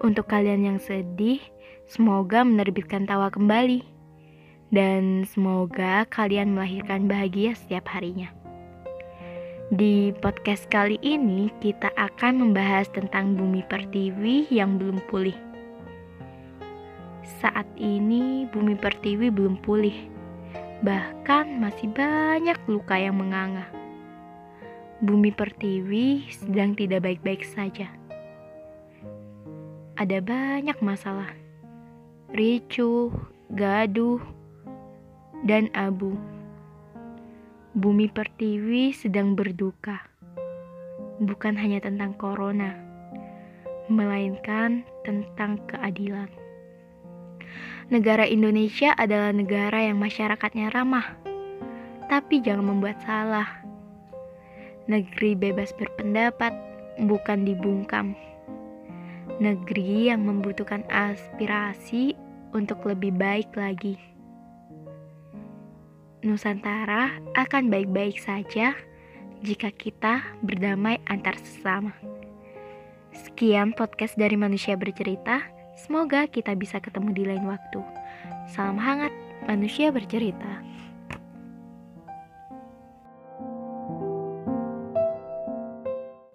Untuk kalian yang sedih, semoga menerbitkan tawa kembali. Dan semoga kalian melahirkan bahagia setiap harinya. Di podcast kali ini, kita akan membahas tentang bumi pertiwi yang belum pulih. Saat ini, bumi pertiwi belum pulih, bahkan masih banyak luka yang menganga. Bumi pertiwi sedang tidak baik-baik saja ada banyak masalah. Ricuh, gaduh, dan abu. Bumi pertiwi sedang berduka. Bukan hanya tentang corona, melainkan tentang keadilan. Negara Indonesia adalah negara yang masyarakatnya ramah, tapi jangan membuat salah. Negeri bebas berpendapat, bukan dibungkam negeri yang membutuhkan aspirasi untuk lebih baik lagi. Nusantara akan baik-baik saja jika kita berdamai antar sesama. Sekian podcast dari Manusia Bercerita. Semoga kita bisa ketemu di lain waktu. Salam hangat, Manusia Bercerita.